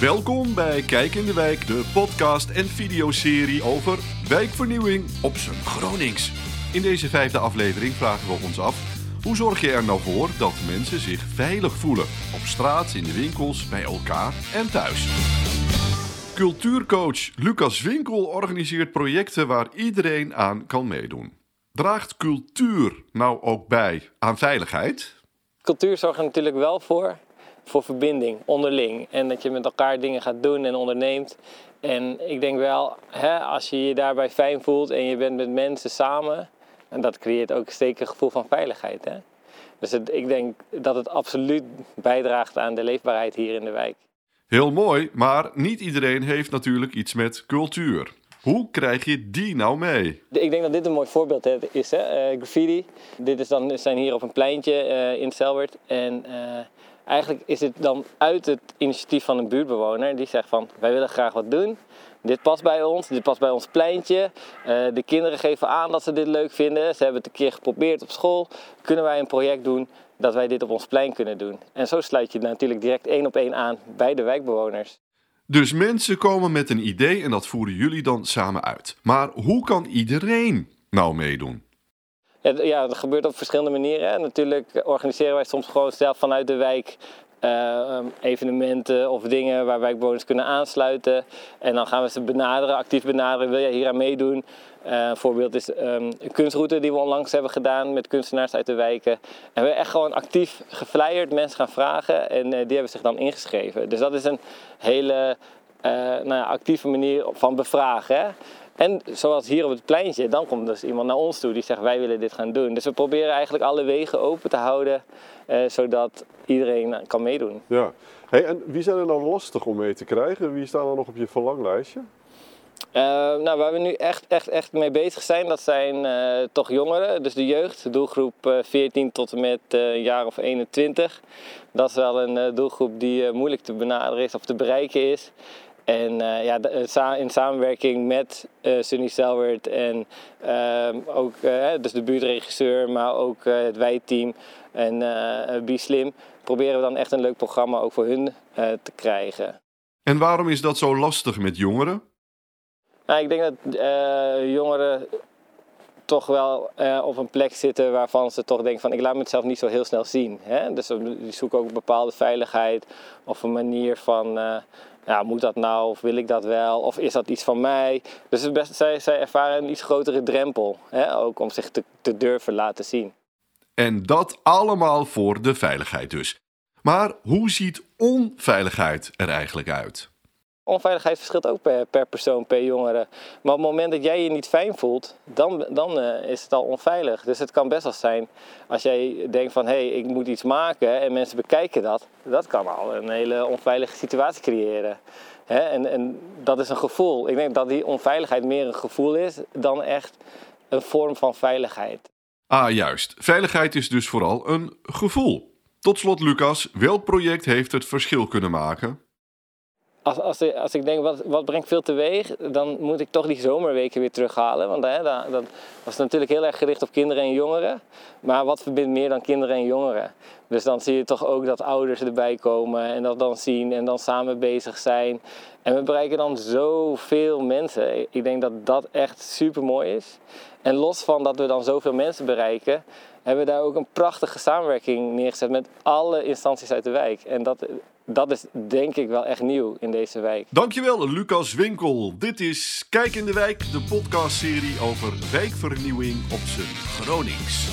Welkom bij Kijk in de Wijk, de podcast en videoserie over wijkvernieuwing op zijn Gronings. In deze vijfde aflevering vragen we ons af: hoe zorg je er nou voor dat mensen zich veilig voelen op straat, in de winkels, bij elkaar en thuis? Cultuurcoach Lucas Winkel organiseert projecten waar iedereen aan kan meedoen. Draagt cultuur nou ook bij aan veiligheid? Cultuur zorgt er natuurlijk wel voor, voor verbinding onderling. En dat je met elkaar dingen gaat doen en onderneemt. En ik denk wel, hè, als je je daarbij fijn voelt en je bent met mensen samen, en dat creëert ook zeker een gevoel van veiligheid. Hè? Dus het, ik denk dat het absoluut bijdraagt aan de leefbaarheid hier in de wijk. Heel mooi, maar niet iedereen heeft natuurlijk iets met cultuur. Hoe krijg je die nou mee? Ik denk dat dit een mooi voorbeeld is, hè? Uh, graffiti. Dit is dan, zijn hier op een pleintje uh, in Selwert. En uh, eigenlijk is het dan uit het initiatief van een buurtbewoner die zegt van wij willen graag wat doen. Dit past bij ons, dit past bij ons pleintje. de kinderen geven aan dat ze dit leuk vinden. Ze hebben het een keer geprobeerd op school. Kunnen wij een project doen dat wij dit op ons plein kunnen doen? En zo sluit je natuurlijk direct één op één aan bij de wijkbewoners. Dus mensen komen met een idee en dat voeren jullie dan samen uit. Maar hoe kan iedereen nou meedoen? Ja, dat gebeurt op verschillende manieren. Natuurlijk organiseren wij soms gewoon zelf vanuit de wijk uh, evenementen of dingen waar wijkbewoners kunnen aansluiten. En dan gaan we ze benaderen, actief benaderen. Wil jij hier aan meedoen? Uh, een voorbeeld is um, een kunstruute die we onlangs hebben gedaan met kunstenaars uit de wijken. En we hebben echt gewoon actief geflyerd, mensen gaan vragen en uh, die hebben zich dan ingeschreven. Dus dat is een hele nou ja, actieve manier van bevragen. Hè? En zoals hier op het pleintje, dan komt dus iemand naar ons toe die zegt wij willen dit gaan doen. Dus we proberen eigenlijk alle wegen open te houden, eh, zodat iedereen kan meedoen. Ja. Hey, en wie zijn er dan lastig om mee te krijgen? Wie staan er nog op je verlanglijstje? Uh, nou, waar we nu echt, echt, echt mee bezig zijn, dat zijn uh, toch jongeren. Dus de jeugd, de doelgroep uh, 14 tot en met een jaar of 21. Dat is wel een doelgroep die moeilijk te benaderen is of te bereiken is. En uh, ja, de, in samenwerking met uh, Sunny Selwert en uh, ook dus de buurtregisseur, maar ook het wijteam en uh, Slim, proberen we dan echt een leuk programma ook voor hun te krijgen. En waarom is dat zo lastig met jongeren? Nou, ik denk dat jongeren toch wel op een plek zitten waarvan ze toch denken van ik laat mezelf niet zo heel snel zien. Hè? Dus die zoeken ook een bepaalde veiligheid of een manier van ja, moet dat nou of wil ik dat wel of is dat iets van mij? Dus het zij, zij ervaren een iets grotere drempel, hè, ook om zich te, te durven laten zien. En dat allemaal voor de veiligheid dus. Maar hoe ziet onveiligheid er eigenlijk uit? Onveiligheid verschilt ook per, per persoon, per jongere. Maar op het moment dat jij je niet fijn voelt, dan, dan uh, is het al onveilig. Dus het kan best wel zijn als jij denkt van hé, hey, ik moet iets maken en mensen bekijken dat. Dat kan al een hele onveilige situatie creëren. Hè? En, en dat is een gevoel. Ik denk dat die onveiligheid meer een gevoel is dan echt een vorm van veiligheid. Ah, juist. Veiligheid is dus vooral een gevoel. Tot slot, Lucas, welk project heeft het verschil kunnen maken? Als, als, ik denk, wat, wat brengt veel teweeg, dan moet ik toch die zomerweken weer terughalen. Want hè, dat, dat, was natuurlijk heel erg gericht op kinderen en jongeren. Maar wat verbindt meer dan kinderen en jongeren? Dus dan zie je toch ook dat ouders erbij komen en dat dan zien en dan samen bezig zijn. En we bereiken dan zoveel mensen. Ik denk dat dat echt super mooi is. En los van dat we dan zoveel mensen bereiken, hebben we daar ook een prachtige samenwerking neergezet met alle instanties uit de wijk. En dat, dat is denk ik wel echt nieuw in deze wijk. Dankjewel, Lucas Winkel. Dit is Kijk in de Wijk, de podcastserie over wijkvernieuwing op zijn Gronings.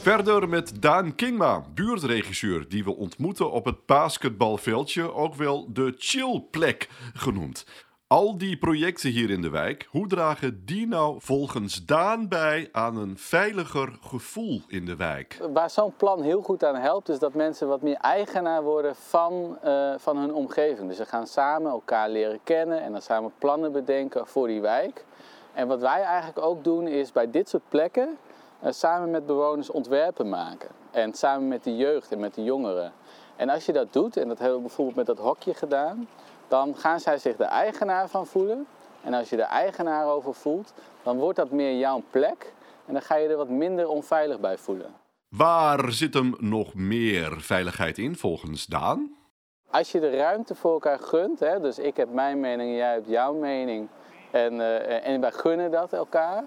Verder met Daan Kingma, buurtregisseur, die we ontmoeten op het basketbalveldje, ook wel de chillplek genoemd. Al die projecten hier in de wijk, hoe dragen die nou volgens Daan bij aan een veiliger gevoel in de wijk? Waar zo'n plan heel goed aan helpt, is dat mensen wat meer eigenaar worden van, uh, van hun omgeving. Dus ze gaan samen elkaar leren kennen en dan samen plannen bedenken voor die wijk. En wat wij eigenlijk ook doen, is bij dit soort plekken uh, samen met bewoners ontwerpen maken. En samen met de jeugd en met de jongeren. En als je dat doet, en dat hebben we bijvoorbeeld met dat hokje gedaan dan gaan zij zich de eigenaar van voelen. En als je de eigenaar over voelt, dan wordt dat meer jouw plek. En dan ga je er wat minder onveilig bij voelen. Waar zit hem nog meer veiligheid in volgens Daan? Als je de ruimte voor elkaar gunt, hè, dus ik heb mijn mening, jij hebt jouw mening en, uh, en wij gunnen dat elkaar,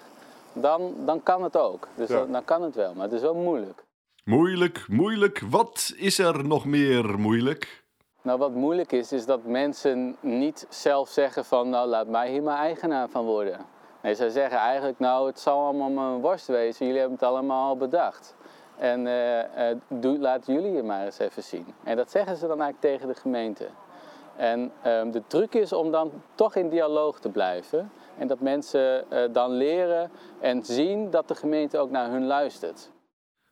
dan, dan kan het ook. Dus Ja. dan, dan kan het wel, maar het is wel moeilijk. Moeilijk, moeilijk. Wat is er nog meer moeilijk? Nou, wat moeilijk is, is dat mensen niet zelf zeggen van, nou laat mij hier maar eigenaar van worden. Nee, zij zeggen eigenlijk, nou het zal allemaal mijn worst wezen, jullie hebben het allemaal al bedacht. En doe, laat jullie het maar eens even zien. En dat zeggen ze dan eigenlijk tegen de gemeente. En ehm, de truc is om dan toch in dialoog te blijven. En dat mensen eh, dan leren en zien dat de gemeente ook naar hun luistert.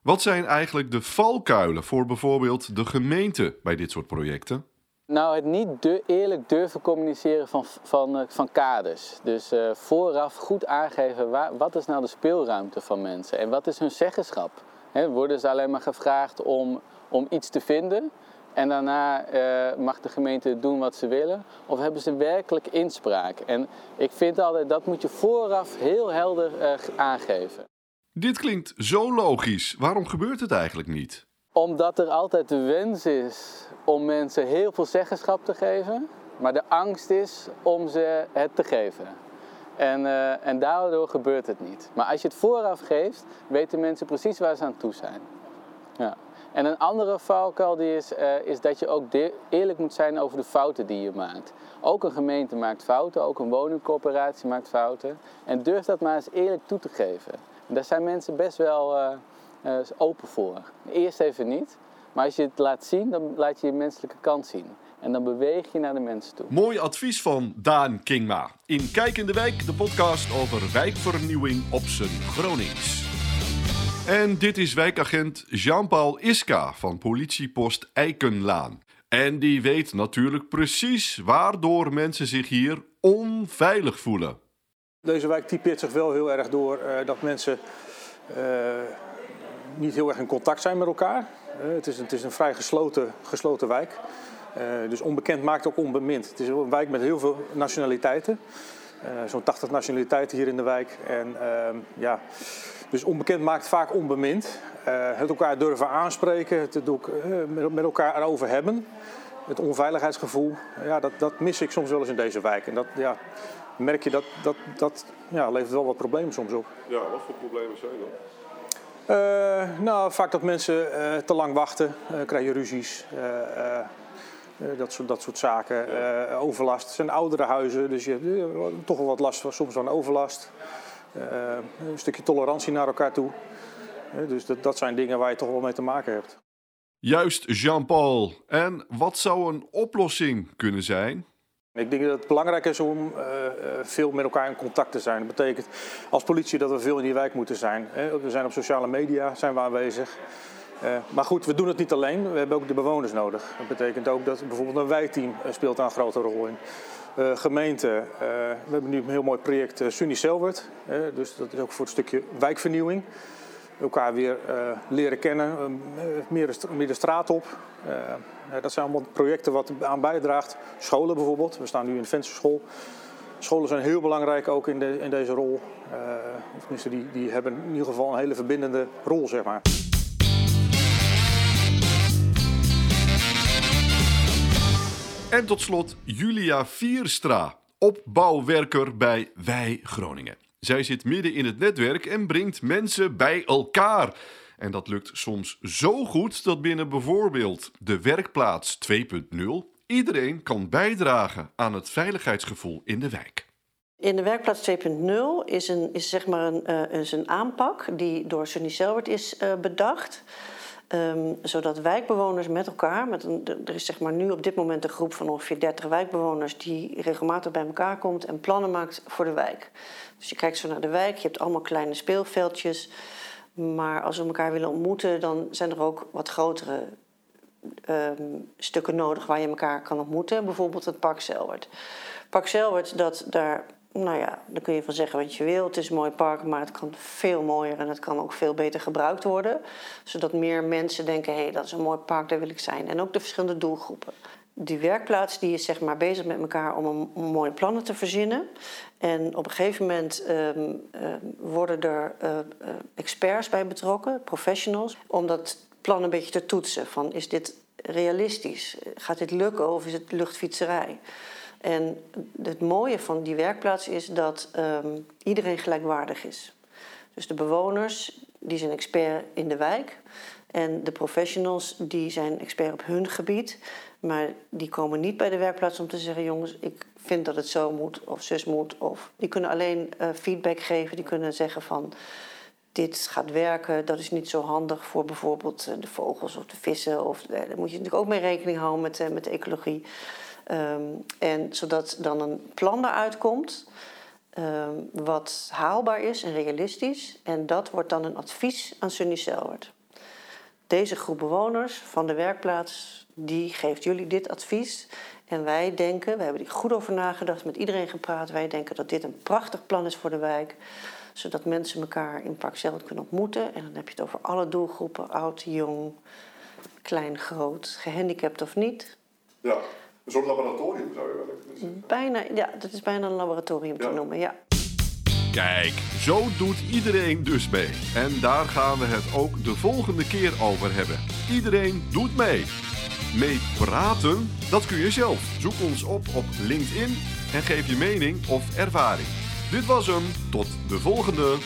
Wat zijn eigenlijk de valkuilen voor bijvoorbeeld de gemeente bij dit soort projecten? Nou, het niet eerlijk durven communiceren van, van, eh, van kaders. Dus eh, vooraf goed aangeven waar, wat is nou de speelruimte van mensen en wat is hun zeggenschap. Worden ze alleen maar gevraagd om, om iets te vinden en daarna eh, mag de gemeente doen wat ze willen? Of hebben ze werkelijk inspraak? En ik vind altijd dat moet je vooraf heel helder aangeven. Dit klinkt zo logisch. Waarom gebeurt het eigenlijk niet? Omdat er altijd de wens is om mensen heel veel zeggenschap te geven, maar de angst is om ze het te geven. En, eh, en daardoor gebeurt het niet. Maar als je het vooraf geeft, weten mensen precies waar ze aan toe zijn. Ja. En een andere valkuil die is, eh, is dat je ook eerlijk moet zijn over de fouten die je maakt. Ook een gemeente maakt fouten, ook een woningcorporatie maakt fouten. En durf dat maar eens eerlijk toe te geven. Daar zijn mensen best wel eh, eh, open voor. Eerst even niet, maar als je het laat zien, dan laat je je menselijke kant zien. En dan beweeg je naar de mensen toe. Mooi advies van Daan Kingma. In Kijk in de Wijk, de podcast over wijkvernieuwing op zijn Gronings. En dit is wijkagent Jean-Paul Iska van politiepost Eikenlaan. En die weet natuurlijk precies waardoor mensen zich hier onveilig voelen. Deze wijk typeert zich wel heel erg door eh, dat mensen eh, niet heel erg in contact zijn met elkaar. Eh, het, is, het is een vrij gesloten, gesloten wijk. Dus onbekend maakt ook onbemind. Het is een wijk met heel veel nationaliteiten. Zo'n 80 nationaliteiten hier in de wijk. En, ehm, ja, dus onbekend maakt vaak onbemind. Het elkaar durven aanspreken, het met elkaar erover hebben. Het onveiligheidsgevoel, ja, dat, dat mis ik soms wel eens in deze wijk. En dat ja, merk je dat dat, dat ja, levert wel wat problemen soms op. Ja, wat voor problemen zijn dat? Eh, nou, vaak dat mensen eh, te lang wachten, eh, krijg je ruzies. dat, soort, dat soort zaken. Overlast. Het zijn oudere huizen, dus je hebt toch wel wat last van, soms van overlast. Een stukje tolerantie naar elkaar toe. Dus dat, dat zijn dingen waar je toch wel mee te maken hebt. Juist Jean-Paul. En wat zou een oplossing kunnen zijn? Ik denk dat het belangrijk is om eh, eh, veel met elkaar in contact te zijn. Dat betekent als politie dat we veel in die wijk moeten zijn. We zijn op sociale media zijn we aanwezig. Eh, maar goed, we doen het niet alleen. We hebben ook de bewoners nodig. Dat betekent ook dat bijvoorbeeld een wijkteam speelt daar een grote rol in. Eh gemeente, we hebben nu een heel mooi project uh, Sunny Selwert. Dus dat is ook voor het stukje wijkvernieuwing. Elkaar weer eh, leren kennen, eh, meer, de, meer de straat op. Eh, dat zijn allemaal projecten wat aan bijdraagt. Scholen bijvoorbeeld, we staan nu in de vensterschool. Scholen zijn heel belangrijk ook in, de, in deze rol. Of tenminste, die, die hebben in ieder geval een hele verbindende rol, zeg maar. En tot slot Julia Vierstra, opbouwwerker bij Wij Groningen. Zij zit midden in het netwerk en brengt mensen bij elkaar. En dat lukt soms zo goed dat binnen bijvoorbeeld de werkplaats 2.0 iedereen kan bijdragen aan het veiligheidsgevoel in de wijk. In de werkplaats 2.0 is, een, is, zeg maar een, uh, is een aanpak die door Sunny Selwert is uh, bedacht. Um, zodat wijkbewoners met elkaar, met een, er is zeg maar nu op dit moment een groep van ongeveer 30 wijkbewoners die regelmatig bij elkaar komt en plannen maakt voor de wijk. Dus je kijkt zo naar de wijk, je hebt allemaal kleine speelveldjes. Maar als we elkaar willen ontmoeten, dan zijn er ook wat grotere um, stukken nodig waar je elkaar kan ontmoeten. Bijvoorbeeld het Park Selwert. Park dat daar, nou ja, daar kun je van zeggen wat je wil. Het is een mooi park, maar het kan veel mooier en het kan ook veel beter gebruikt worden. Zodat meer mensen denken, hé, hey, dat is een mooi park, daar wil ik zijn. En ook de verschillende doelgroepen. Die werkplaats die is zeg maar bezig met elkaar om, een, mooie plannen te verzinnen. En op een gegeven moment um, uh, worden er uh, uh, experts bij betrokken, professionals, om dat plan een beetje te toetsen. Van is dit realistisch? Gaat dit lukken of is het luchtfietserij? En het mooie van die werkplaats is dat ehm, iedereen gelijkwaardig is. Dus de bewoners die zijn expert in de wijk. En de professionals die zijn expert op hun gebied. Maar die komen niet bij de werkplaats om te zeggen: jongens, ik vind dat het zo moet of zus moet. Of die kunnen alleen uh, feedback geven. Die kunnen zeggen van dit gaat werken. Dat is niet zo handig voor bijvoorbeeld eh, de vogels of de vissen. Of, eh, daar moet je natuurlijk ook mee rekening houden met, met de ecologie. Um, en zodat dan een plan eruit komt um, wat haalbaar is en realistisch. En dat wordt dan een advies aan Sunny Selwert. Deze groep bewoners van de werkplaats, die geeft jullie dit advies. En wij denken, we hebben er goed over nagedacht, met iedereen gepraat. Wij denken dat dit een prachtig plan is voor de wijk. Zodat mensen elkaar in Park Zelden kunnen ontmoeten. En dan heb je het over alle doelgroepen, oud, jong, klein, groot, gehandicapt of niet. Ja. Een soort laboratorium zou je wel kunnen zeggen. Bijna, ja, dat is bijna een laboratorium te noemen, ja. Kijk, zo doet iedereen dus mee. En daar gaan we het ook de volgende keer over hebben. Iedereen doet mee. Mee praten, dat kun je zelf. Zoek ons op op LinkedIn en geef je mening of ervaring. Dit was hem. Tot de volgende.